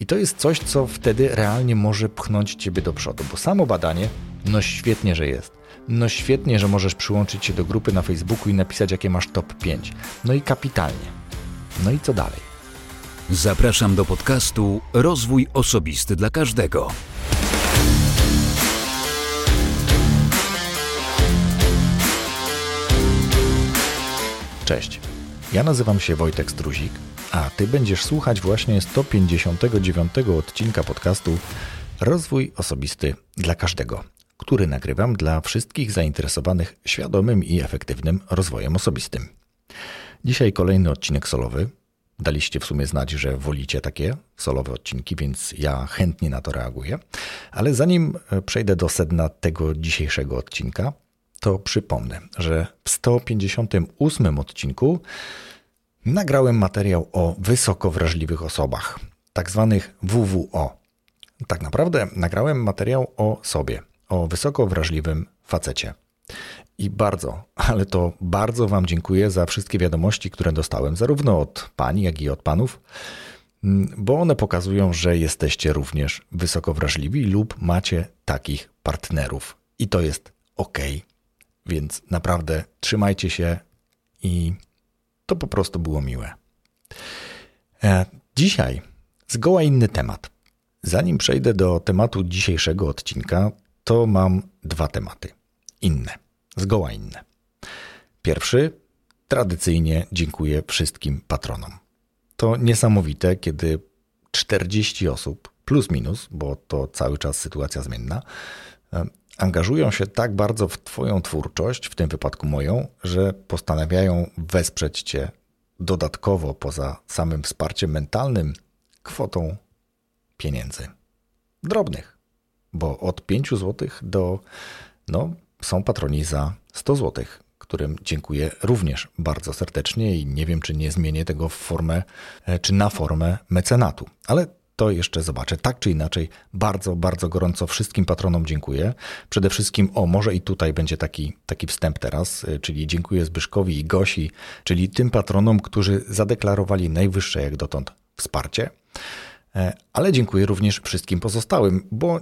I to jest coś, co wtedy realnie może pchnąć ciebie do przodu, bo samo badanie, no świetnie, że jest. No świetnie, że możesz przyłączyć się do grupy na Facebooku i napisać, jakie masz top 5. No i kapitalnie. No i co dalej? Zapraszam do podcastu Rozwój Osobisty dla Każdego. Cześć. Ja nazywam się Wojtek Struzik, a Ty będziesz słuchać właśnie 159 odcinka podcastu Rozwój Osobisty dla Każdego, który nagrywam dla wszystkich zainteresowanych świadomym i efektywnym rozwojem osobistym. Dzisiaj kolejny odcinek solowy. Daliście w sumie znać, że wolicie takie solowe odcinki, więc ja chętnie na to reaguję. Ale zanim przejdę do sedna tego dzisiejszego odcinka, to przypomnę, że w 158 odcinku nagrałem materiał o wysoko wrażliwych osobach, tak zwanych WWO. Tak naprawdę nagrałem materiał o sobie, o wysoko wrażliwym facecie. I bardzo, ale to bardzo Wam dziękuję za wszystkie wiadomości, które dostałem, zarówno od Pani, jak i od Panów, bo one pokazują, że jesteście również wysoko wrażliwi lub macie takich partnerów. I to jest ok. Więc naprawdę trzymajcie się i to po prostu było miłe. E, dzisiaj zgoła inny temat. Zanim przejdę do tematu dzisiejszego odcinka, to mam dwa tematy. Inne, zgoła inne. Pierwszy, tradycyjnie dziękuję wszystkim patronom. To niesamowite, kiedy 40 osób, plus minus, bo to cały czas sytuacja zmienna, angażują się tak bardzo w Twoją twórczość, w tym wypadku moją, że postanawiają wesprzeć Cię dodatkowo poza samym wsparciem mentalnym kwotą pieniędzy. Drobnych, bo od 5 zł do, no, są patroni za 100 zł, którym dziękuję również bardzo serdecznie i nie wiem, czy nie zmienię tego w formę, e, czy na formę mecenatu. Ale to jeszcze zobaczę. Tak czy inaczej, bardzo, bardzo gorąco wszystkim patronom dziękuję. Przede wszystkim, o, może i tutaj będzie taki, taki wstęp teraz, y, czyli dziękuję Zbyszkowi i Gosi, czyli tym patronom, którzy zadeklarowali najwyższe jak dotąd wsparcie. E, ale dziękuję również wszystkim pozostałym, bo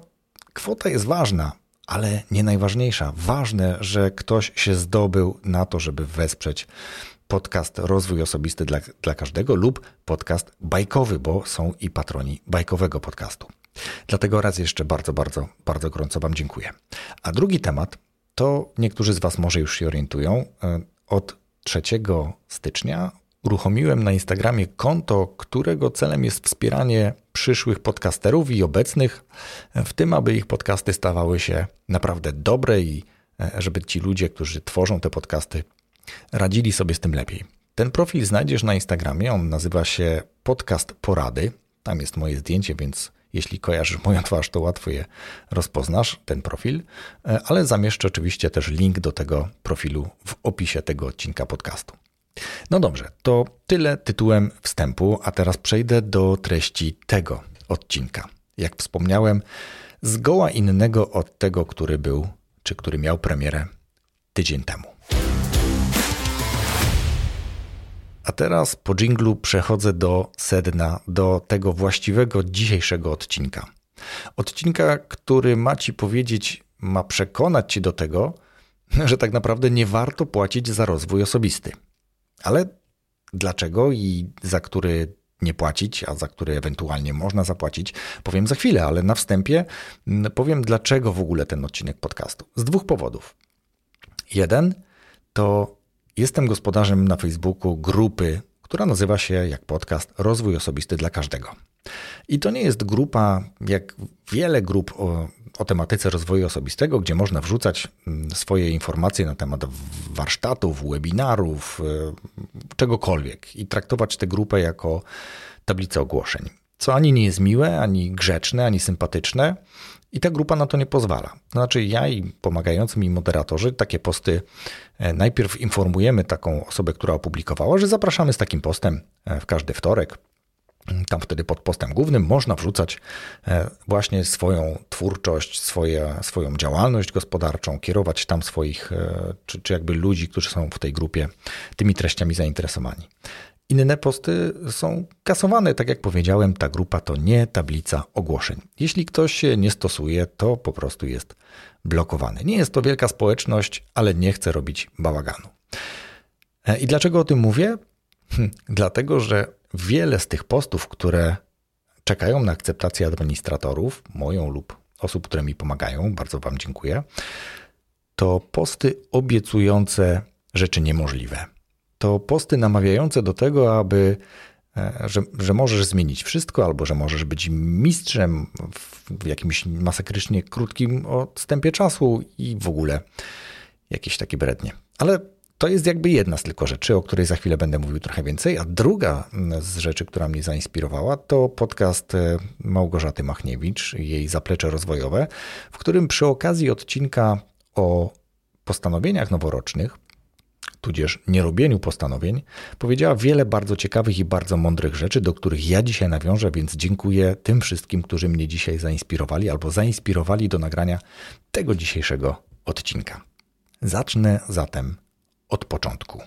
kwota jest ważna, ale nie najważniejsza. Ważne, że ktoś się zdobył na to, żeby wesprzeć podcast Rozwój Osobisty dla, dla każdego lub podcast bajkowy, bo są i patroni bajkowego podcastu. Dlatego raz jeszcze bardzo, bardzo, bardzo gorąco Wam dziękuję. A drugi temat to niektórzy z Was może już się orientują. E, od 3 stycznia uruchomiłem na Instagramie konto, którego celem jest wspieranie przyszłych podcasterów i obecnych, w tym aby ich podcasty stawały się naprawdę dobre i e, żeby ci ludzie, którzy tworzą te podcasty, radzili sobie z tym lepiej. Ten profil znajdziesz na Instagramie, on nazywa się Podcast Porady. Tam jest moje zdjęcie, więc jeśli kojarzysz moją twarz, to łatwo je rozpoznasz, ten profil, e, ale zamieszczę oczywiście też link do tego profilu w opisie tego odcinka podcastu. No dobrze, to tyle tytułem wstępu, a teraz przejdę do treści tego odcinka. Jak wspomniałem, zgoła innego od tego, który był, czy który miał premierę tydzień temu. A teraz po dżinglu przechodzę do sedna, do tego właściwego dzisiejszego odcinka. Odcinka, który ma ci powiedzieć, ma przekonać ci do tego, że tak naprawdę nie warto płacić za rozwój osobisty. Ale dlaczego i za który nie płacić, a za który ewentualnie można zapłacić, powiem za chwilę, ale na wstępie mm, powiem, dlaczego w ogóle ten odcinek podcastu. Z dwóch powodów. Jeden to Jestem gospodarzem na Facebooku grupy, która nazywa się jak podcast Rozwój Osobisty dla Każdego. I to nie jest grupa, jak wiele grup o, o, tematyce rozwoju osobistego, gdzie można wrzucać mm, swoje informacje na temat warsztatów, webinarów, e, czegokolwiek i traktować tę grupę jako tablicę ogłoszeń. Co ani nie jest miłe, ani grzeczne, ani sympatyczne, i ta grupa na to nie pozwala. Znaczy, ja i pomagający mi moderatorzy takie posty e, najpierw informujemy taką osobę, która opublikowała, że zapraszamy z takim postem e, w każdy wtorek. Tam wtedy pod postem głównym można wrzucać e, właśnie swoją twórczość, swoje, swoją działalność gospodarczą, kierować tam swoich, czy, czy jakby ludzi, którzy są w tej grupie, tymi treściami zainteresowani. Inne posty są kasowane, tak jak powiedziałem, ta grupa to nie tablica ogłoszeń. Jeśli ktoś się nie stosuje, to po prostu jest blokowany. Nie jest to wielka społeczność, ale nie chce robić bałaganu. E, I dlaczego o tym mówię? Hm, dlatego, że wiele z tych postów, które czekają na akceptację administratorów, moją lub osób, które mi pomagają, bardzo Wam dziękuję, to posty obiecujące rzeczy niemożliwe. To posty namawiające do tego, aby e, że, że możesz zmienić wszystko, albo że możesz być mistrzem w jakimś masakrycznie krótkim odstępie czasu i w ogóle jakieś takie brednie. Ale to jest jakby jedna z tylko rzeczy, o której za chwilę będę mówił trochę więcej. A druga z rzeczy, która mnie zainspirowała, to podcast e, Małgorzaty Machniewicz, jej zaplecze rozwojowe, w którym przy okazji odcinka o postanowieniach noworocznych, tudzież nierobieniu postanowień, powiedziała wiele bardzo ciekawych i bardzo mądrych rzeczy, do których ja dzisiaj nawiążę, więc dziękuję tym wszystkim, którzy mnie dzisiaj zainspirowali albo zainspirowali do nagrania tego dzisiejszego odcinka. Zacznę zatem od początku.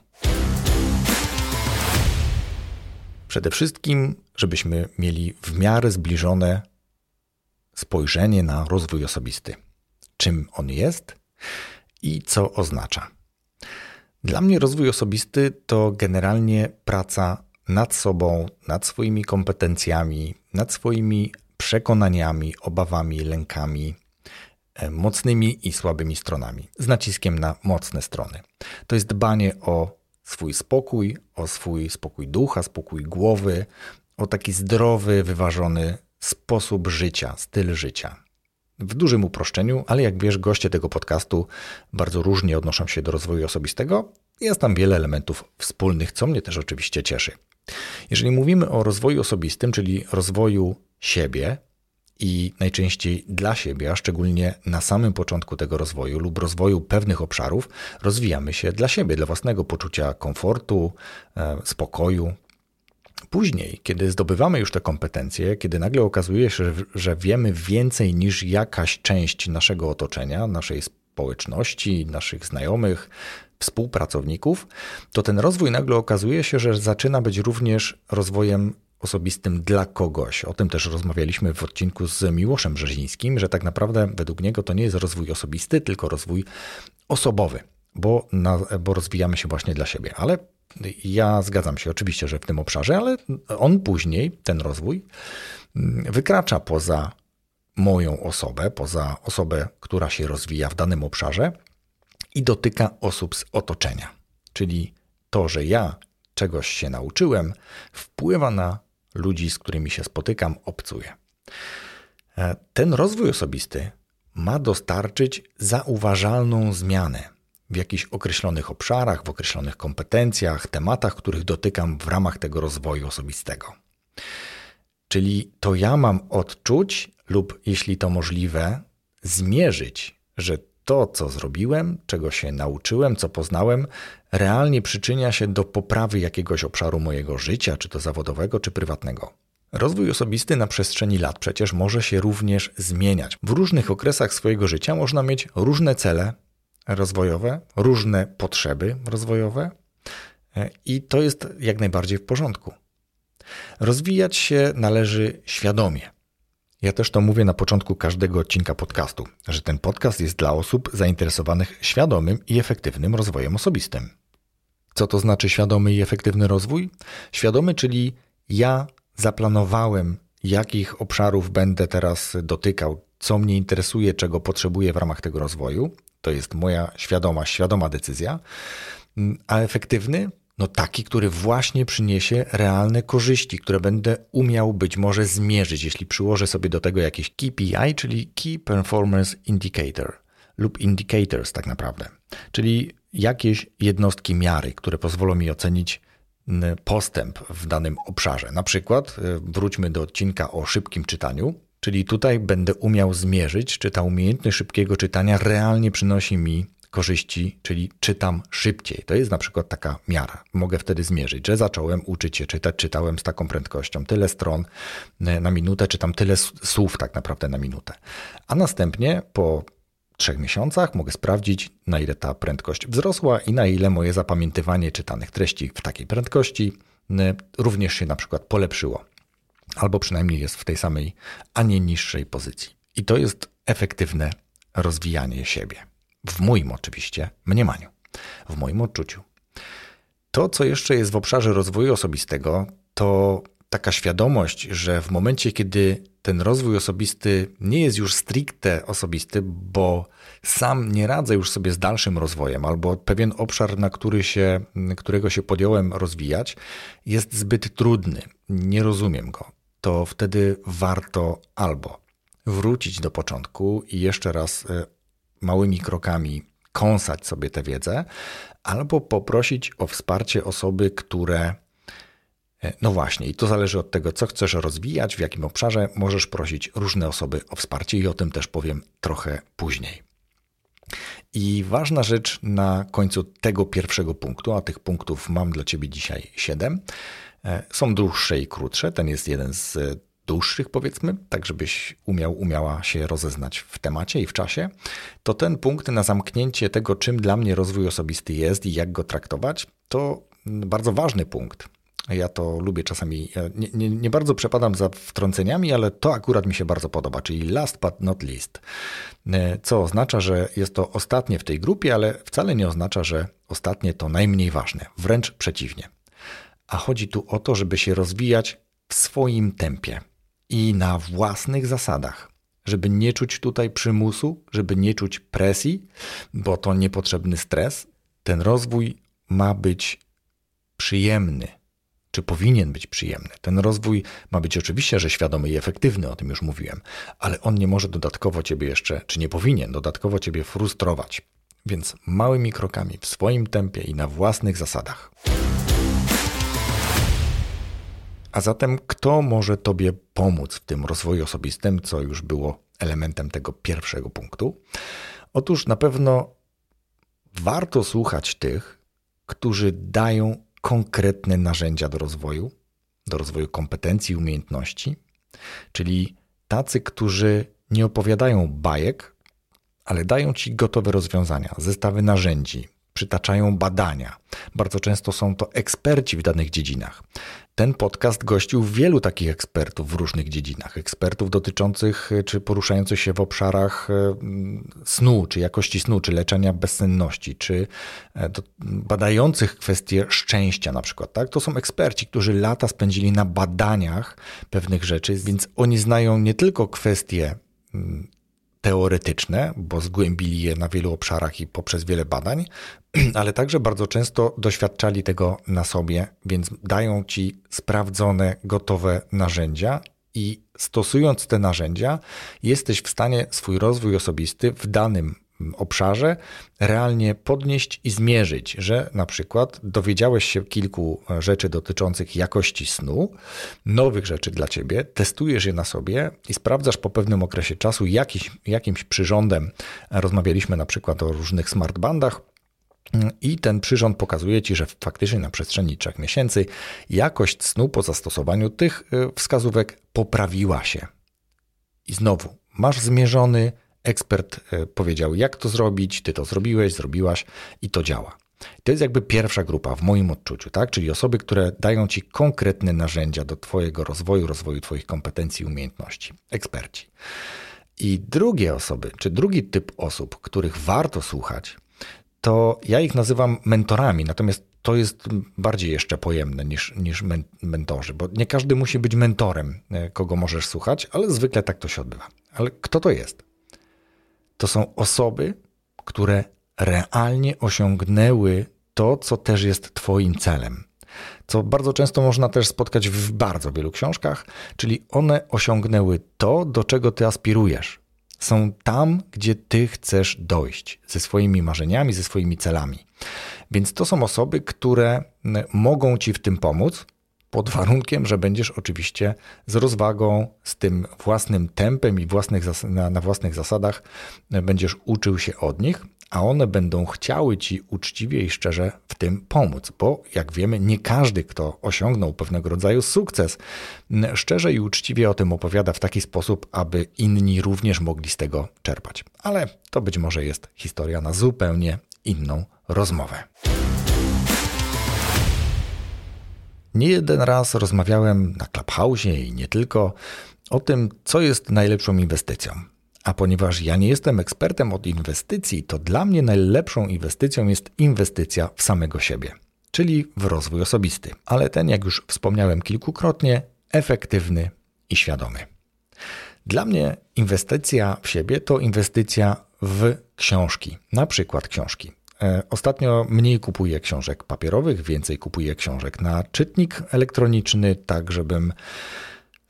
Przede wszystkim, żebyśmy mieli w miarę zbliżone spojrzenie na rozwój osobisty. Czym on jest i co oznacza. Dla mnie rozwój osobisty to generalnie praca nad sobą, nad swoimi kompetencjami, nad swoimi przekonaniami, obawami, lękami, E, mocnymi i słabymi stronami, z naciskiem na mocne strony. To jest dbanie o swój spokój, o swój spokój ducha, spokój głowy, o taki zdrowy, wyważony sposób życia, styl życia. W dużym uproszczeniu, ale jak wiesz, goście tego podcastu bardzo różnie odnoszą się do rozwoju osobistego. Jest tam wiele elementów wspólnych, co mnie też oczywiście cieszy. Jeżeli mówimy o rozwoju osobistym, czyli rozwoju siebie, i najczęściej dla siebie, a szczególnie na samym początku tego rozwoju lub rozwoju pewnych obszarów, rozwijamy się dla siebie, dla własnego poczucia komfortu, e, spokoju. Później, kiedy zdobywamy już te kompetencje, kiedy nagle okazuje się, że wiemy więcej niż jakaś część naszego otoczenia, naszej społeczności, naszych znajomych, współpracowników, to ten rozwój nagle okazuje się, że zaczyna być również rozwojem osobistym dla kogoś. O tym też rozmawialiśmy w odcinku z Miłoszem Brzezińskim, że tak naprawdę według niego to nie jest rozwój osobisty, tylko rozwój osobowy, bo, na, bo rozwijamy się właśnie dla siebie. Ale ja zgadzam się oczywiście, że w tym obszarze, ale on później, ten rozwój, wykracza poza moją osobę, poza osobę, która się rozwija w danym obszarze i dotyka osób z otoczenia. Czyli to, że ja czegoś się nauczyłem, wpływa na ludzi, z którymi się spotykam, obcuję. E, ten rozwój osobisty ma dostarczyć zauważalną zmianę w jakichś określonych obszarach, w określonych kompetencjach, tematach, których dotykam w ramach tego rozwoju osobistego. Czyli to ja mam odczuć, lub jeśli to możliwe, zmierzyć, że to, co zrobiłem, czego się nauczyłem, co poznałem, realnie przyczynia się do poprawy jakiegoś obszaru mojego życia, czy to zawodowego, czy prywatnego. Rozwój osobisty na przestrzeni lat przecież może się również zmieniać. W różnych okresach swojego życia można mieć różne cele rozwojowe, różne potrzeby rozwojowe e, i to jest jak najbardziej w porządku. Rozwijać się należy świadomie. Ja też to mówię na początku każdego odcinka podcastu, że ten podcast jest dla osób zainteresowanych świadomym i efektywnym rozwojem osobistym. Co to znaczy świadomy i efektywny rozwój? Świadomy, czyli ja zaplanowałem, jakich obszarów będę teraz dotykał, co mnie interesuje, czego potrzebuję w ramach tego rozwoju. To jest moja świadoma, świadoma decyzja. A efektywny no taki, który właśnie przyniesie realne korzyści, które będę umiał być może zmierzyć, jeśli przyłożę sobie do tego jakieś KPI, czyli Key Performance Indicator lub indicators tak naprawdę, czyli jakieś jednostki miary, które pozwolą mi ocenić postęp w danym obszarze. Na przykład e, wróćmy do odcinka o szybkim czytaniu, czyli tutaj będę umiał zmierzyć, czy ta umiejętność szybkiego czytania realnie przynosi mi korzyści, czyli czytam szybciej. To jest na przykład taka miara. Mogę wtedy zmierzyć, że zacząłem uczyć się czytać, czytałem z taką prędkością, tyle stron e, na minutę, czytam tyle słów tak naprawdę na minutę. A następnie po trzech miesiącach mogę sprawdzić, na ile ta prędkość wzrosła i na ile moje zapamiętywanie czytanych treści w takiej prędkości również się na przykład polepszyło, albo przynajmniej jest w tej samej, a nie niższej pozycji. I to jest efektywne rozwijanie siebie. W moim oczywiście mniemaniu, w moim odczuciu. To, co jeszcze jest w obszarze rozwoju osobistego, to taka świadomość, że w momencie, kiedy ten rozwój osobisty nie jest już stricte osobisty, bo sam nie radzę już sobie z dalszym rozwojem, albo pewien obszar, na który się, którego się podjąłem rozwijać, jest zbyt trudny, nie rozumiem go, to wtedy warto albo wrócić do początku i jeszcze raz e, małymi krokami kąsać sobie tę wiedzę, albo poprosić o wsparcie osoby, które no właśnie, i to zależy od tego, co chcesz rozwijać, w jakim obszarze możesz prosić różne osoby o wsparcie, i o tym też powiem trochę później. I ważna rzecz na końcu tego pierwszego punktu, a tych punktów mam dla Ciebie dzisiaj siedem. E, są dłuższe i krótsze. Ten jest jeden z dłuższych, powiedzmy, tak żebyś umiał, umiała się rozeznać w temacie i w czasie. To ten punkt na zamknięcie tego, czym dla mnie rozwój osobisty jest i jak go traktować, to bardzo ważny punkt ja to lubię czasami. Nie, nie, nie, bardzo przepadam za wtrąceniami, ale to akurat mi się bardzo podoba, czyli last but not least. E, co oznacza, że jest to ostatnie w tej grupie, ale wcale nie oznacza, że ostatnie to najmniej ważne. Wręcz przeciwnie. A chodzi tu o to, żeby się rozwijać w swoim tempie i na własnych zasadach. Żeby nie czuć tutaj przymusu, żeby nie czuć presji, bo to niepotrzebny stres. Ten rozwój ma być przyjemny, czy powinien być przyjemny. Ten rozwój ma być oczywiście, że świadomy i efektywny, o tym już mówiłem, ale on nie może dodatkowo ciebie jeszcze, czy nie powinien dodatkowo ciebie frustrować. Więc małymi krokami, w swoim tempie i na własnych zasadach. A zatem, kto może Tobie pomóc w tym rozwoju osobistym, co już było elementem tego pierwszego punktu? Otóż na pewno warto słuchać tych, którzy dają konkretne narzędzia do rozwoju, do rozwoju kompetencji i umiejętności, czyli tacy, którzy nie opowiadają bajek, ale dają ci gotowe rozwiązania, zestawy narzędzi, przytaczają badania. Bardzo często są to eksperci w danych dziedzinach. Ten podcast gościł wielu takich ekspertów w różnych dziedzinach. Ekspertów dotyczących czy poruszających się w obszarach e, snu, czy jakości snu, czy leczenia bezsenności, czy e, badających kwestie szczęścia na przykład. Tak? To są eksperci, którzy lata spędzili na badaniach pewnych rzeczy, więc oni znają nie tylko kwestie teoretyczne, bo zgłębili je na wielu obszarach i poprzez wiele badań, ale także bardzo często doświadczali tego na sobie, więc dają ci sprawdzone, gotowe narzędzia i stosując te narzędzia, jesteś w stanie swój rozwój osobisty w danym obszarze realnie podnieść i zmierzyć, że na przykład dowiedziałeś się kilku rzeczy dotyczących jakości snu, nowych rzeczy dla ciebie, testujesz je na sobie i sprawdzasz po pewnym okresie czasu jakiś, jakimś przyrządem. Rozmawialiśmy na przykład o różnych smartbandach. I ten przyrząd pokazuje Ci, że faktycznie na przestrzeni trzech miesięcy jakość snu po zastosowaniu tych y, wskazówek poprawiła się. I znowu, masz zmierzony ekspert e, powiedział, jak to zrobić, ty to zrobiłeś, zrobiłaś i to działa. To jest jakby pierwsza grupa w moim odczuciu, tak? czyli osoby, które dają ci konkretne narzędzia do Twojego rozwoju, rozwoju Twoich kompetencji i umiejętności. Eksperci. I drugie osoby, czy drugi typ osób, których warto słuchać, to ja ich nazywam mentorami, natomiast to jest bardziej jeszcze pojemne niż, niż mentorzy, bo nie każdy musi być mentorem, e, kogo możesz słuchać, ale zwykle tak to się odbywa. Ale kto to jest? To są osoby, które realnie osiągnęły to, co też jest Twoim celem. Co bardzo często można też spotkać w bardzo wielu książkach, czyli one osiągnęły to, do czego Ty aspirujesz. Są tam, gdzie Ty chcesz dojść ze swoimi marzeniami, ze swoimi celami. Więc to są osoby, które mogą Ci w tym pomóc, pod warunkiem, że będziesz oczywiście z rozwagą, z tym własnym tempem i własnych na, na własnych zasadach będziesz uczył się od nich, a one będą chciały ci uczciwie i szczerze w tym pomóc, bo jak wiemy, nie każdy, kto osiągnął pewnego rodzaju sukces, szczerze i uczciwie o tym opowiada w taki sposób, aby inni również mogli z tego czerpać. Ale to być może jest historia na zupełnie inną rozmowę. Nie jeden raz rozmawiałem na Clubhouse i nie tylko o tym, co jest najlepszą inwestycją. A ponieważ ja nie jestem ekspertem od inwestycji, to dla mnie najlepszą inwestycją jest inwestycja w samego siebie, czyli w rozwój osobisty, ale ten, jak już wspomniałem kilkukrotnie, efektywny i świadomy. Dla mnie inwestycja w siebie to inwestycja w książki, na przykład książki. E, ostatnio mniej kupuję książek papierowych, więcej kupuję książek na czytnik elektroniczny, tak żebym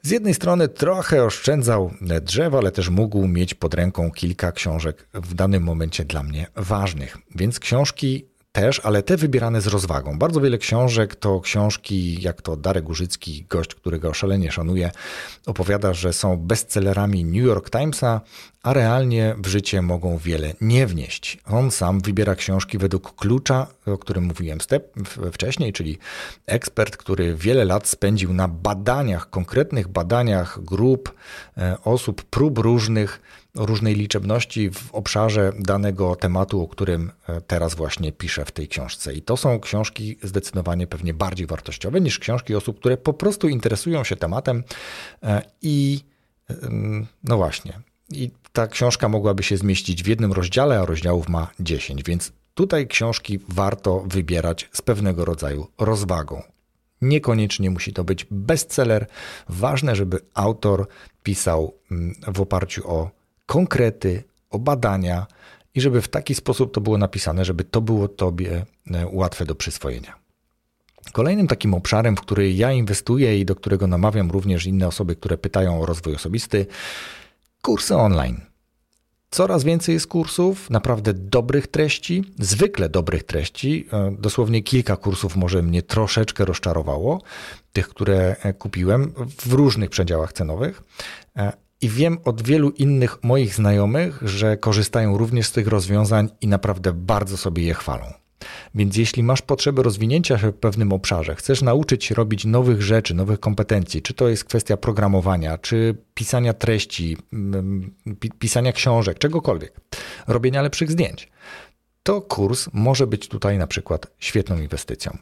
z jednej strony trochę oszczędzał drzewo, ale też mógł mieć pod ręką kilka książek w danym momencie dla mnie ważnych. Więc książki też, ale te wybierane z rozwagą. Bardzo wiele książek to książki, jak to Darek Górzycki, gość, którego szalenie szanuję, opowiada, że są bestsellerami New York Timesa, a realnie w życie mogą wiele nie wnieść. On sam wybiera książki według klucza, o którym mówiłem wcześniej, czyli ekspert, który wiele lat spędził na badaniach, konkretnych badaniach grup, e, osób, prób różnych, różnej liczebności w obszarze danego tematu, o którym e, teraz właśnie piszę w tej książce. I to są książki zdecydowanie pewnie bardziej wartościowe niż książki osób, które po prostu interesują się tematem e, i no właśnie. I ta książka mogłaby się zmieścić w jednym rozdziale, a rozdziałów ma 10, więc tutaj książki warto wybierać z pewnego rodzaju rozwagą. Niekoniecznie musi to być bestseller. Ważne, żeby autor pisał w oparciu o konkrety, o badania i żeby w taki sposób to było napisane, żeby to było tobie e, łatwe do przyswojenia. Kolejnym takim obszarem, w który ja inwestuję i do którego namawiam również inne osoby, które pytają o rozwój osobisty, kursy online. Coraz więcej jest kursów, naprawdę dobrych treści, zwykle dobrych treści. E, dosłownie kilka kursów może mnie troszeczkę rozczarowało, tych, które e, kupiłem w różnych przedziałach cenowych. I wiem od wielu innych moich znajomych, że korzystają również z tych rozwiązań i naprawdę bardzo sobie je chwalą. Więc jeśli masz potrzebę rozwinięcia się w pewnym obszarze, chcesz nauczyć się robić nowych rzeczy, nowych kompetencji, czy to jest kwestia programowania, czy pisania treści, mm, pisania książek, czegokolwiek, robienia lepszych zdjęć, to kurs może być tutaj na przykład świetną inwestycją.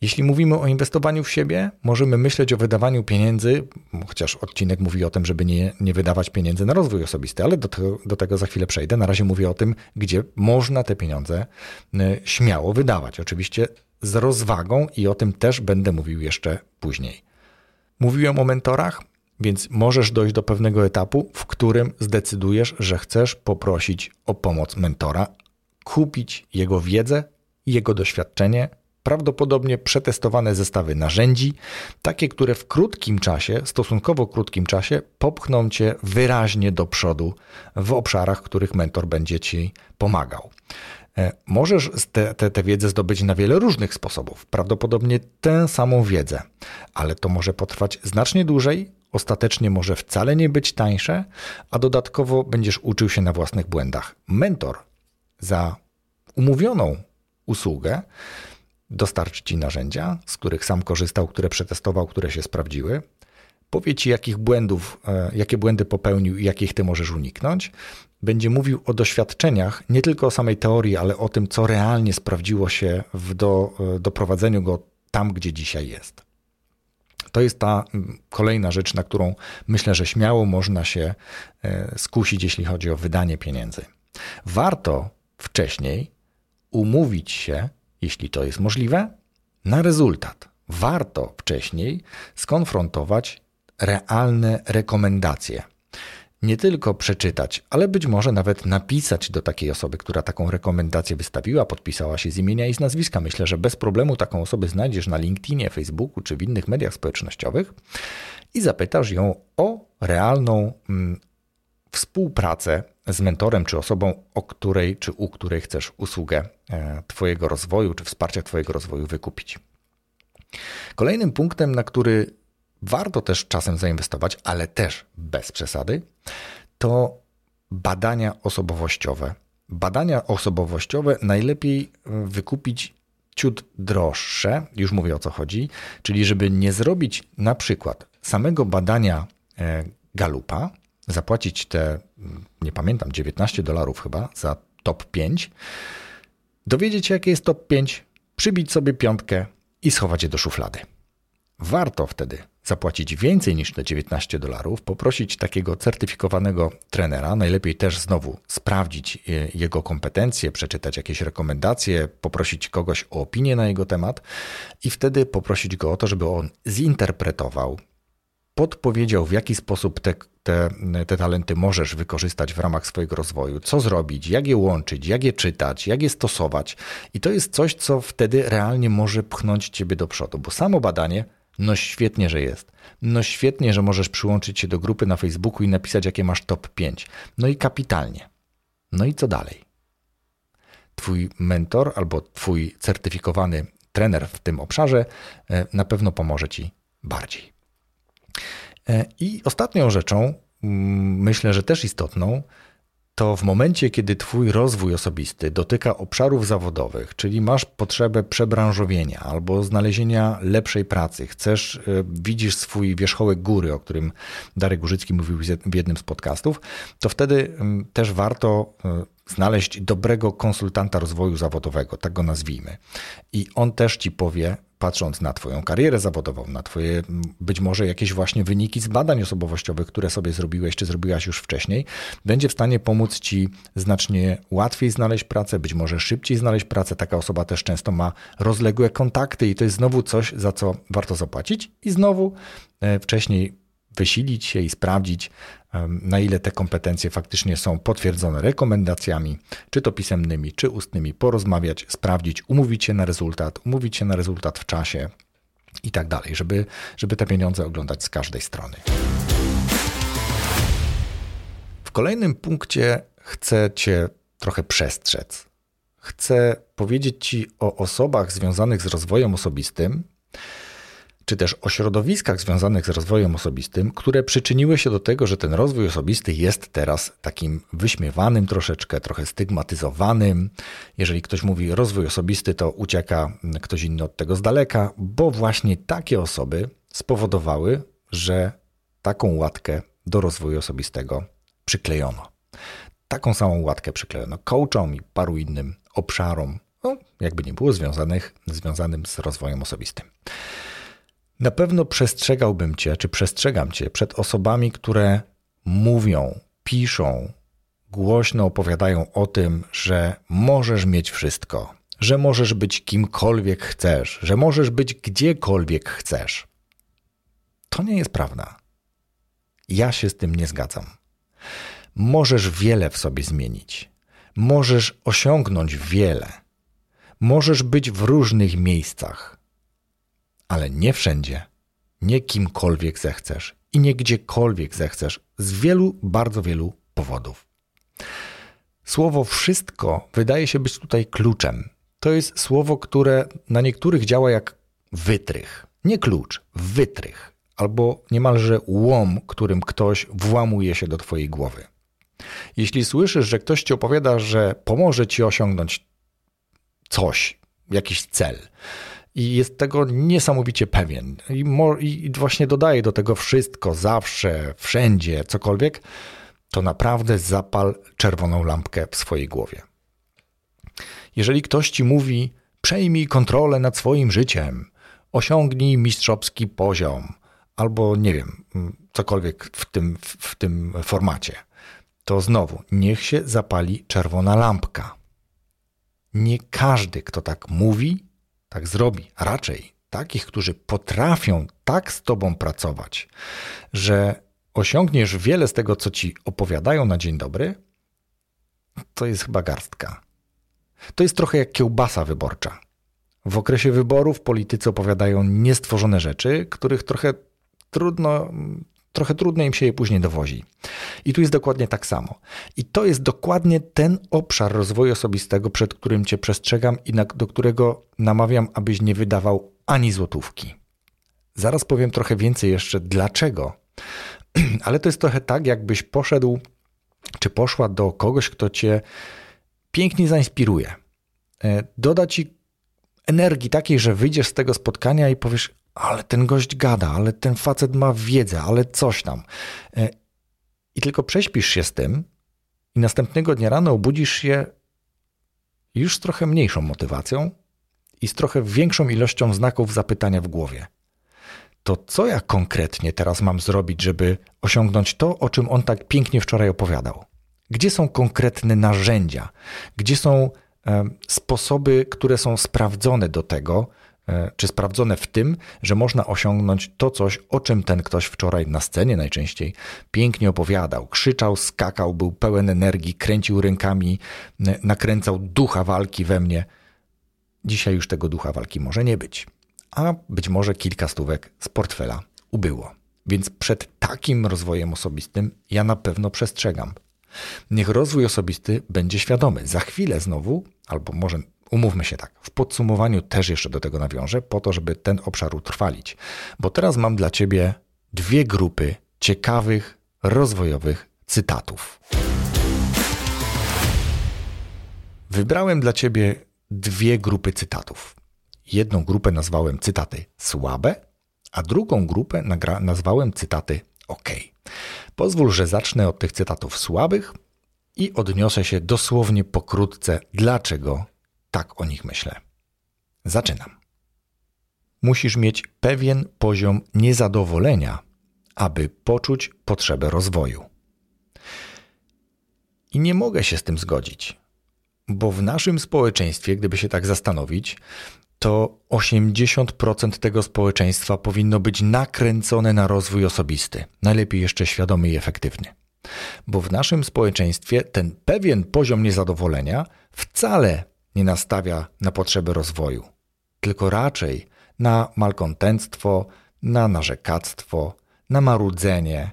Jeśli mówimy o inwestowaniu w siebie, możemy myśleć o wydawaniu pieniędzy, chociaż odcinek mówi o tym, żeby nie, nie wydawać pieniędzy na rozwój osobisty, ale do tego, do tego za chwilę przejdę. Na razie mówię o tym, gdzie można te pieniądze y, śmiało wydawać. Oczywiście z rozwagą i o tym też będę mówił jeszcze później. Mówiłem o mentorach, więc możesz dojść do pewnego etapu, w którym zdecydujesz, że chcesz poprosić o pomoc mentora, kupić jego wiedzę, jego doświadczenie prawdopodobnie przetestowane zestawy narzędzi, takie, które w krótkim czasie, stosunkowo krótkim czasie, popchną cię wyraźnie do przodu w obszarach, w których mentor będzie ci pomagał. E, możesz tę te, te wiedzę zdobyć na wiele różnych sposobów, prawdopodobnie tę samą wiedzę, ale to może potrwać znacznie dłużej, ostatecznie może wcale nie być tańsze, a dodatkowo będziesz uczył się na własnych błędach. Mentor za umówioną usługę dostarczy Ci narzędzia, z których sam korzystał, które przetestował, które się sprawdziły. Powie Ci, jakich błędów, e, jakie błędy popełnił i jakich Ty możesz uniknąć. Będzie mówił o doświadczeniach, nie tylko o samej teorii, ale o tym, co realnie sprawdziło się w do, e, doprowadzeniu go tam, gdzie dzisiaj jest. To jest ta kolejna rzecz, na którą myślę, że śmiało można się e, skusić, jeśli chodzi o wydanie pieniędzy. Warto wcześniej umówić się jeśli to jest możliwe, na rezultat. Warto wcześniej skonfrontować realne rekomendacje. Nie tylko przeczytać, ale być może nawet napisać do takiej osoby, która taką rekomendację wystawiła, podpisała się z imienia i z nazwiska. Myślę, że bez problemu taką osobę znajdziesz na LinkedInie, Facebooku czy w innych mediach społecznościowych i zapytasz ją o realną mm, współpracę z mentorem czy osobą, o której czy u której chcesz usługę e, Twojego rozwoju czy wsparcia Twojego rozwoju wykupić. Kolejnym punktem, na który warto też czasem zainwestować, ale też bez przesady, to badania osobowościowe. Badania osobowościowe najlepiej e, wykupić ciut droższe, już mówię o co chodzi, czyli żeby nie zrobić na przykład samego badania e, Galupa, zapłacić te, nie pamiętam, 19 dolarów chyba za top 5, dowiedzieć się, jakie jest top 5, przybić sobie piątkę i schować je do szuflady. Warto wtedy zapłacić więcej niż te 19 dolarów, poprosić takiego certyfikowanego trenera, najlepiej też znowu sprawdzić e, jego kompetencje, przeczytać jakieś rekomendacje, poprosić kogoś o opinię na jego temat i wtedy poprosić go o to, żeby on zinterpretował, podpowiedział, w jaki sposób te, te, te talenty możesz wykorzystać w ramach swojego rozwoju, co zrobić, jak je łączyć, jak je czytać, jak je stosować. I to jest coś, co wtedy realnie może pchnąć ciebie do przodu, bo samo badanie no świetnie, że jest. No świetnie, że możesz przyłączyć się do grupy na Facebooku i napisać, jakie masz top 5. No i kapitalnie. No i co dalej? Twój mentor albo twój certyfikowany trener w tym obszarze e, na pewno pomoże ci bardziej. E, I ostatnią rzeczą, myślę, że też istotną, to w momencie, kiedy Twój rozwój osobisty dotyka obszarów zawodowych, czyli masz potrzebę przebranżowienia albo znalezienia lepszej pracy, chcesz, e, widzisz swój wierzchołek góry, o którym Darek Górzycki mówił w jednym z podcastów, to wtedy też warto e, znaleźć dobrego konsultanta rozwoju zawodowego, tak go nazwijmy. I on też ci powie, patrząc na Twoją karierę zawodową, na Twoje być może jakieś właśnie wyniki z badań osobowościowych, które sobie zrobiłeś czy zrobiłaś już wcześniej, będzie w stanie pomóc Ci znacznie łatwiej znaleźć pracę, być może szybciej znaleźć pracę. Taka osoba też często ma rozległe kontakty i to jest znowu coś, za co warto zapłacić. I znowu e, wcześniej wysilić się i sprawdzić, na ile te kompetencje faktycznie są potwierdzone rekomendacjami, czy to pisemnymi, czy ustnymi, porozmawiać, sprawdzić, umówić się na rezultat, umówić się na rezultat w czasie i tak dalej, żeby, żeby te pieniądze oglądać z każdej strony. W kolejnym punkcie chcę Cię trochę przestrzec. Chcę powiedzieć Ci o osobach związanych z rozwojem osobistym, czy też o środowiskach związanych z rozwojem osobistym, które przyczyniły się do tego, że ten rozwój osobisty jest teraz takim wyśmiewanym troszeczkę, trochę stygmatyzowanym. Jeżeli ktoś mówi rozwój osobisty, to ucieka ktoś inny od tego z daleka, bo właśnie takie osoby spowodowały, że taką łatkę do rozwoju osobistego przyklejono. Taką samą łatkę przyklejono coachom i paru innym obszarom, no, jakby nie było związanych, związanym z rozwojem osobistym. Na pewno przestrzegałbym cię, czy przestrzegam cię przed osobami, które mówią, piszą, głośno opowiadają o tym, że możesz mieć wszystko, że możesz być kimkolwiek chcesz, że możesz być gdziekolwiek chcesz. To nie jest prawda. Ja się z tym nie zgadzam. Możesz wiele w sobie zmienić. Możesz osiągnąć wiele. Możesz być w różnych miejscach ale nie wszędzie, nie kimkolwiek zechcesz i nie gdziekolwiek zechcesz, z wielu, bardzo wielu powodów. Słowo wszystko wydaje się być tutaj kluczem. To jest słowo, które na niektórych działa jak wytrych. Nie klucz, wytrych, albo niemalże łom, którym ktoś włamuje się do Twojej głowy. Jeśli słyszysz, że ktoś ci opowiada, że pomoże ci osiągnąć coś, jakiś cel, i jest tego niesamowicie pewien. I, I, właśnie dodaje do tego wszystko, zawsze, wszędzie, cokolwiek, to naprawdę zapal czerwoną lampkę w swojej głowie. Jeżeli ktoś ci mówi, przejmij kontrolę nad swoim życiem, osiągnij mistrzowski poziom, albo nie wiem, cokolwiek w tym, w tym formacie, to znowu niech się zapali czerwona lampka. Nie każdy, kto tak mówi, tak zrobi. Raczej takich, którzy potrafią tak z tobą pracować, że osiągniesz wiele z tego, co ci opowiadają na dzień dobry, to jest chyba garstka. To jest trochę jak kiełbasa wyborcza. W okresie wyborów politycy opowiadają niestworzone rzeczy, których trochę trudno trochę trudno im się je później dowozi. I tu jest dokładnie tak samo. I to jest dokładnie ten obszar rozwoju osobistego, przed którym Cię przestrzegam i na, do którego namawiam, abyś nie wydawał ani złotówki. Zaraz powiem trochę więcej jeszcze dlaczego. Ale to jest trochę tak, jakbyś poszedł czy poszła do kogoś, kto Cię pięknie zainspiruje. E, doda Ci energii takiej, że wyjdziesz z tego spotkania i powiesz: ale ten gość gada, ale ten facet ma wiedzę, ale coś tam. E, I tylko prześpisz się z tym i następnego dnia rano obudzisz się już z trochę mniejszą motywacją i z trochę większą ilością znaków zapytania w głowie. To co ja konkretnie teraz mam zrobić, żeby osiągnąć to, o czym on tak pięknie wczoraj opowiadał? Gdzie są konkretne narzędzia? Gdzie są e, sposoby, które są sprawdzone do tego, czy sprawdzone w tym, że można osiągnąć to coś, o czym ten ktoś wczoraj na scenie najczęściej pięknie opowiadał. Krzyczał, skakał, był pełen energii, kręcił rękami, nakręcał ducha walki we mnie. Dzisiaj już tego ducha walki może nie być, a być może kilka stówek z portfela ubyło. Więc przed takim rozwojem osobistym ja na pewno przestrzegam. Niech rozwój osobisty będzie świadomy. Za chwilę znowu, albo może umówmy się tak, w podsumowaniu też jeszcze do tego nawiążę, po to, żeby ten obszar utrwalić. Bo teraz mam dla Ciebie dwie grupy ciekawych, rozwojowych cytatów. Wybrałem dla Ciebie dwie grupy cytatów. Jedną grupę nazwałem cytaty słabe, a drugą grupę nazwałem cytaty ok. Pozwól, że zacznę od tych cytatów słabych i odniosę się dosłownie pokrótce, dlaczego tak o nich myślę. Zaczynam. Musisz mieć pewien poziom niezadowolenia, aby poczuć potrzebę rozwoju. I nie mogę się z tym zgodzić, bo w naszym społeczeństwie, gdyby się tak zastanowić, to 80% tego społeczeństwa powinno być nakręcone na rozwój osobisty, najlepiej jeszcze świadomy i efektywny. Bo w naszym społeczeństwie ten pewien poziom niezadowolenia wcale nie nastawia na potrzeby rozwoju, tylko raczej na malkontentstwo, na narzekactwo, na marudzenie,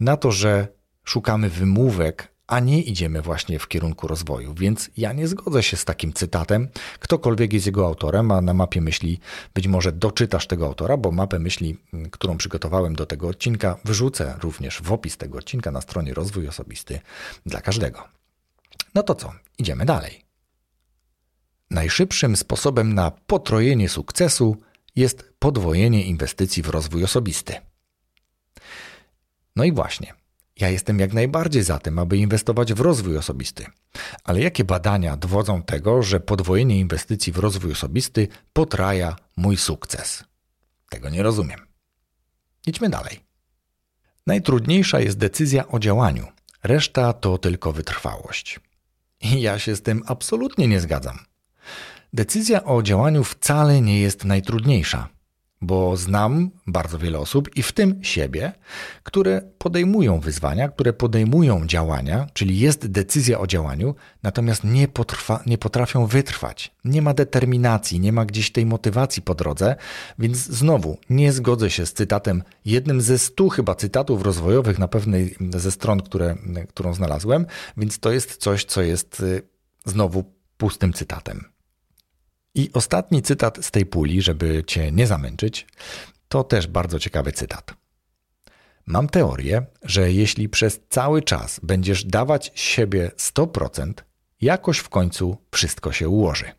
na to, że szukamy wymówek, a nie idziemy właśnie w kierunku rozwoju. Więc ja nie zgodzę się z takim cytatem. Ktokolwiek jest jego autorem, a na mapie myśli być może doczytasz tego autora, bo mapę myśli, mm, którą przygotowałem do tego odcinka, wrzucę również w opis tego odcinka na stronie Rozwój Osobisty dla każdego. No to co? Idziemy dalej. Najszybszym sposobem na potrojenie sukcesu jest podwojenie inwestycji w rozwój osobisty. No i właśnie, ja jestem jak najbardziej za tym, aby inwestować w rozwój osobisty. Ale jakie badania dowodzą tego, że podwojenie inwestycji w rozwój osobisty potraja mój sukces? Tego nie rozumiem. Idźmy dalej. Najtrudniejsza jest decyzja o działaniu, reszta to tylko wytrwałość. I ja się z tym absolutnie nie zgadzam. Decyzja o działaniu wcale nie jest najtrudniejsza bo znam bardzo wiele osób i w tym siebie, które podejmują wyzwania, które podejmują działania, czyli jest decyzja o działaniu, natomiast nie, potrwa, nie potrafią wytrwać. Nie ma determinacji, nie ma gdzieś tej motywacji po drodze, więc znowu nie zgodzę się z cytatem, jednym ze stu chyba cytatów rozwojowych na pewnej ze stron, które, którą znalazłem, więc to jest coś, co jest y, znowu pustym cytatem. I ostatni cytat z tej puli, żeby cię nie zamęczyć, to też bardzo ciekawy cytat. Mam teorię, że jeśli przez cały czas będziesz dawać siebie 100%, jakoś w końcu wszystko się ułoży.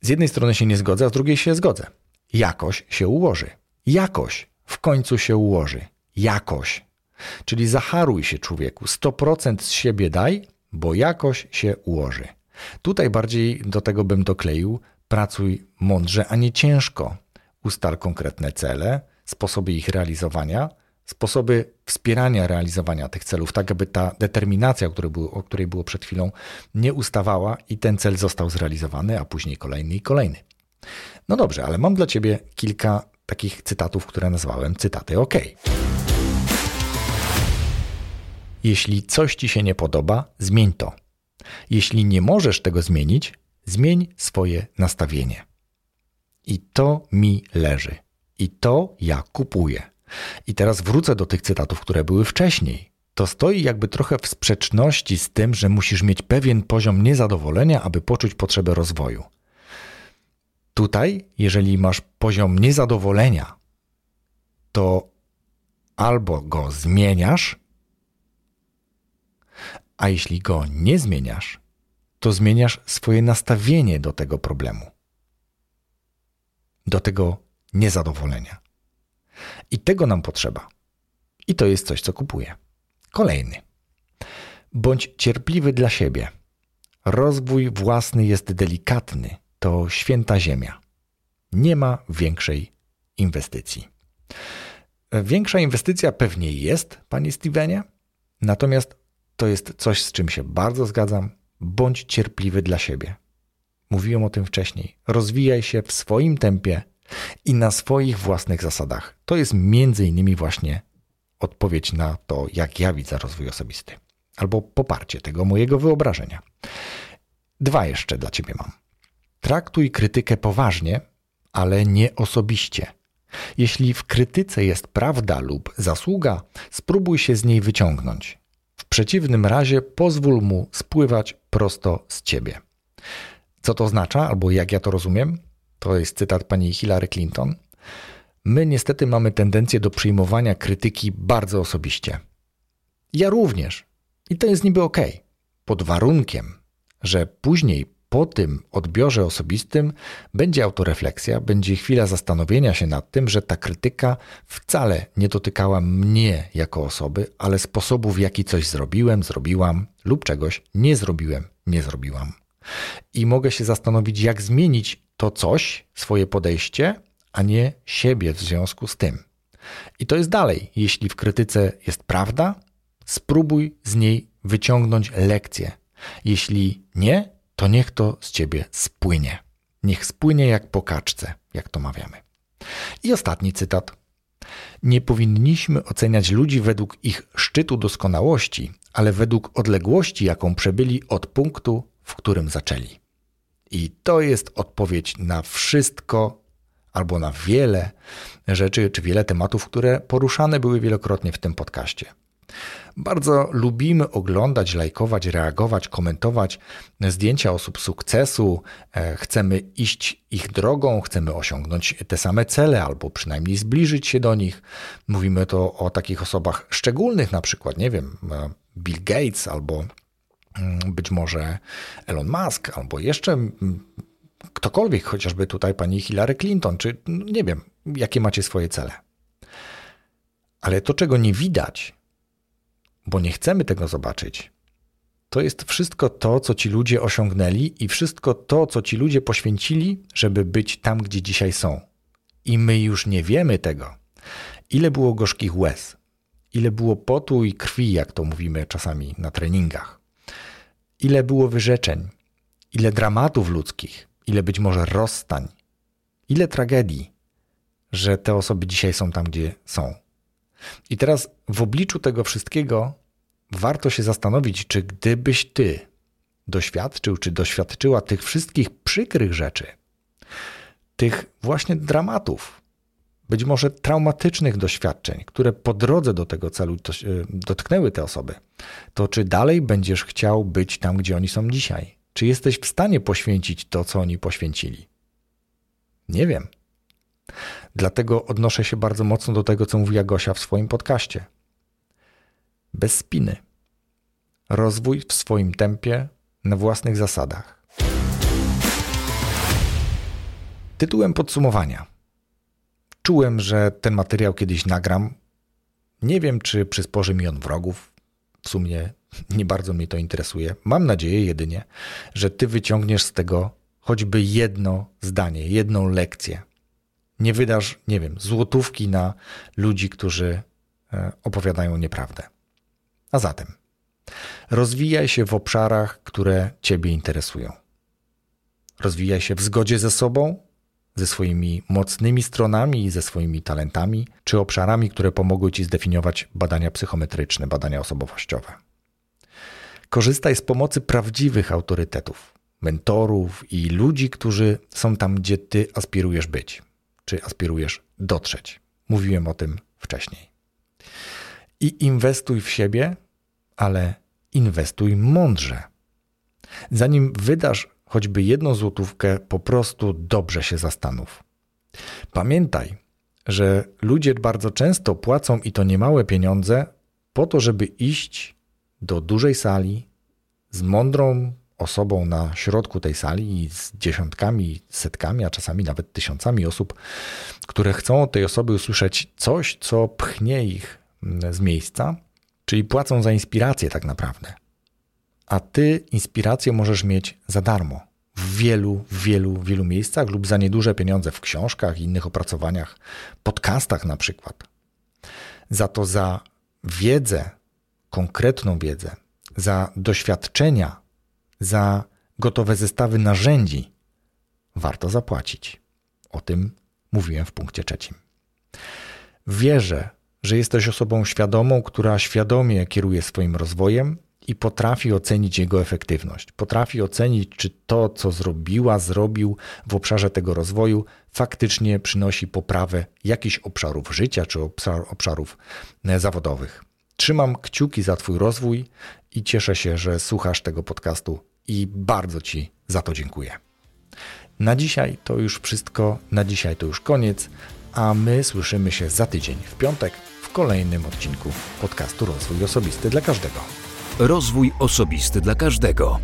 Z jednej strony się nie zgodzę, a z drugiej się zgodzę. Jakoś się ułoży. Jakoś w końcu się ułoży. Jakoś. Czyli zaharuj się, człowieku. 100% z siebie daj, bo jakoś się ułoży. Tutaj bardziej do tego bym dokleił: pracuj mądrze, a nie ciężko. Ustal konkretne cele, sposoby ich realizowania, sposoby wspierania realizowania tych celów, tak aby ta determinacja, o której było przed chwilą, nie ustawała i ten cel został zrealizowany, a później kolejny i kolejny. No dobrze, ale mam dla Ciebie kilka takich cytatów, które nazwałem cytaty OK. Jeśli coś Ci się nie podoba, zmień to. Jeśli nie możesz tego zmienić, zmień swoje nastawienie. I to mi leży. I to ja kupuję. I teraz wrócę do tych cytatów, które były wcześniej. To stoi jakby trochę w sprzeczności z tym, że musisz mieć pewien poziom niezadowolenia, aby poczuć potrzebę rozwoju. Tutaj, jeżeli masz poziom niezadowolenia, to albo go zmieniasz, a jeśli go nie zmieniasz, to zmieniasz swoje nastawienie do tego problemu, do tego niezadowolenia. I tego nam potrzeba. I to jest coś, co kupuję. Kolejny. Bądź cierpliwy dla siebie. Rozwój własny jest delikatny to święta ziemia. Nie ma większej inwestycji. Większa inwestycja pewnie jest, panie Stevenie, natomiast to jest coś, z czym się bardzo zgadzam. Bądź cierpliwy dla siebie. Mówiłem o tym wcześniej. Rozwijaj się w swoim tempie i na swoich własnych zasadach. To jest między innymi właśnie odpowiedź na to, jak ja widzę rozwój osobisty, albo poparcie tego mojego wyobrażenia. Dwa jeszcze dla ciebie mam. Traktuj krytykę poważnie, ale nie osobiście. Jeśli w krytyce jest prawda lub zasługa, spróbuj się z niej wyciągnąć. Przeciwnym razie pozwól mu spływać prosto z ciebie. Co to oznacza, albo jak ja to rozumiem? To jest cytat pani Hillary Clinton. My niestety mamy tendencję do przyjmowania krytyki bardzo osobiście. Ja również. I to jest niby ok, pod warunkiem, że później po tym odbiorze osobistym będzie autorefleksja, będzie chwila zastanowienia się nad tym, że ta krytyka wcale nie dotykała mnie jako osoby, ale sposobu, w jaki coś zrobiłem, zrobiłam lub czegoś nie zrobiłem, nie zrobiłam. I mogę się zastanowić, jak zmienić to coś, swoje podejście, a nie siebie w związku z tym. I to jest dalej. Jeśli w krytyce jest prawda, spróbuj z niej wyciągnąć lekcję. Jeśli nie, to niech to z ciebie spłynie. Niech spłynie jak po kaczce, jak to mawiamy. I ostatni cytat. Nie powinniśmy oceniać ludzi według ich szczytu doskonałości, ale według odległości, jaką przebyli od punktu, w którym zaczęli. I to jest odpowiedź na wszystko albo na wiele rzeczy czy wiele tematów, które poruszane były wielokrotnie w tym podcaście. Bardzo lubimy oglądać, lajkować, reagować, komentować zdjęcia osób sukcesu. E, chcemy iść ich drogą, chcemy osiągnąć te same cele albo przynajmniej zbliżyć się do nich. Mówimy to o takich osobach szczególnych, na przykład, nie wiem, e, Bill Gates albo mm, być może Elon Musk, albo jeszcze mm, ktokolwiek, chociażby tutaj pani Hillary Clinton, czy no, nie wiem, jakie macie swoje cele. Ale to, czego nie widać, bo nie chcemy tego zobaczyć, to jest wszystko to, co ci ludzie osiągnęli i wszystko to, co ci ludzie poświęcili, żeby być tam, gdzie dzisiaj są. I my już nie wiemy tego. Ile było gorzkich łez, ile było potu i krwi, jak to mówimy czasami na treningach, ile było wyrzeczeń, ile dramatów ludzkich, ile być może rozstań, ile tragedii, że te osoby dzisiaj są tam, gdzie są. I teraz w obliczu tego wszystkiego warto się zastanowić, czy gdybyś ty doświadczył, czy doświadczyła tych wszystkich przykrych rzeczy, tych właśnie dramatów, być może traumatycznych doświadczeń, które po drodze do tego celu dotknęły te osoby, to czy dalej będziesz chciał być tam, gdzie oni są dzisiaj? Czy jesteś w stanie poświęcić to, co oni poświęcili? Nie wiem. Dlatego odnoszę się bardzo mocno do tego, co mówiła Gosia w swoim podcaście. Bez spiny. Rozwój w swoim tempie, na własnych zasadach. Tytułem podsumowania. Czułem, że ten materiał kiedyś nagram. Nie wiem, czy przysporzy mi on wrogów. W sumie nie bardzo mnie to interesuje. Mam nadzieję jedynie, że ty wyciągniesz z tego choćby jedno zdanie, jedną lekcję. Nie wydasz, nie wiem, złotówki na ludzi, którzy e, opowiadają nieprawdę. A zatem, rozwijaj się w obszarach, które Ciebie interesują. Rozwijaj się w zgodzie ze sobą, ze swoimi mocnymi stronami i ze swoimi talentami, czy obszarami, które pomogły Ci zdefiniować badania psychometryczne, badania osobowościowe. Korzystaj z pomocy prawdziwych autorytetów, mentorów i ludzi, którzy są tam, gdzie Ty aspirujesz być, czy aspirujesz dotrzeć. Mówiłem o tym wcześniej. I inwestuj w siebie, ale inwestuj mądrze. Zanim wydasz choćby jedną złotówkę, po prostu dobrze się zastanów. Pamiętaj, że ludzie bardzo często płacą i to niemałe pieniądze po to, żeby iść do dużej sali z mądrą osobą na środku tej sali i z dziesiątkami, setkami, a czasami nawet tysiącami osób, które chcą od tej osoby usłyszeć coś, co pchnie ich z miejsca, czyli płacą za inspirację tak naprawdę. A ty inspirację możesz mieć za darmo, w wielu, wielu, wielu miejscach lub za nieduże pieniądze w książkach, innych opracowaniach, podcastach na przykład. Za to za wiedzę, konkretną wiedzę, za doświadczenia, za gotowe zestawy narzędzi warto zapłacić. O tym mówiłem w punkcie trzecim. Wierzę, że jesteś osobą świadomą, która świadomie kieruje swoim rozwojem i potrafi ocenić jego efektywność. Potrafi ocenić, czy to, co zrobiła, zrobił w obszarze tego rozwoju, faktycznie przynosi poprawę jakichś obszarów życia czy obszarów e, zawodowych. Trzymam kciuki za Twój rozwój i cieszę się, że słuchasz tego podcastu i bardzo Ci za to dziękuję. Na dzisiaj to już wszystko, na dzisiaj to już koniec, a my słyszymy się za tydzień w piątek w kolejnym odcinku podcastu Rozwój Osobisty dla Każdego. Rozwój Osobisty dla Każdego.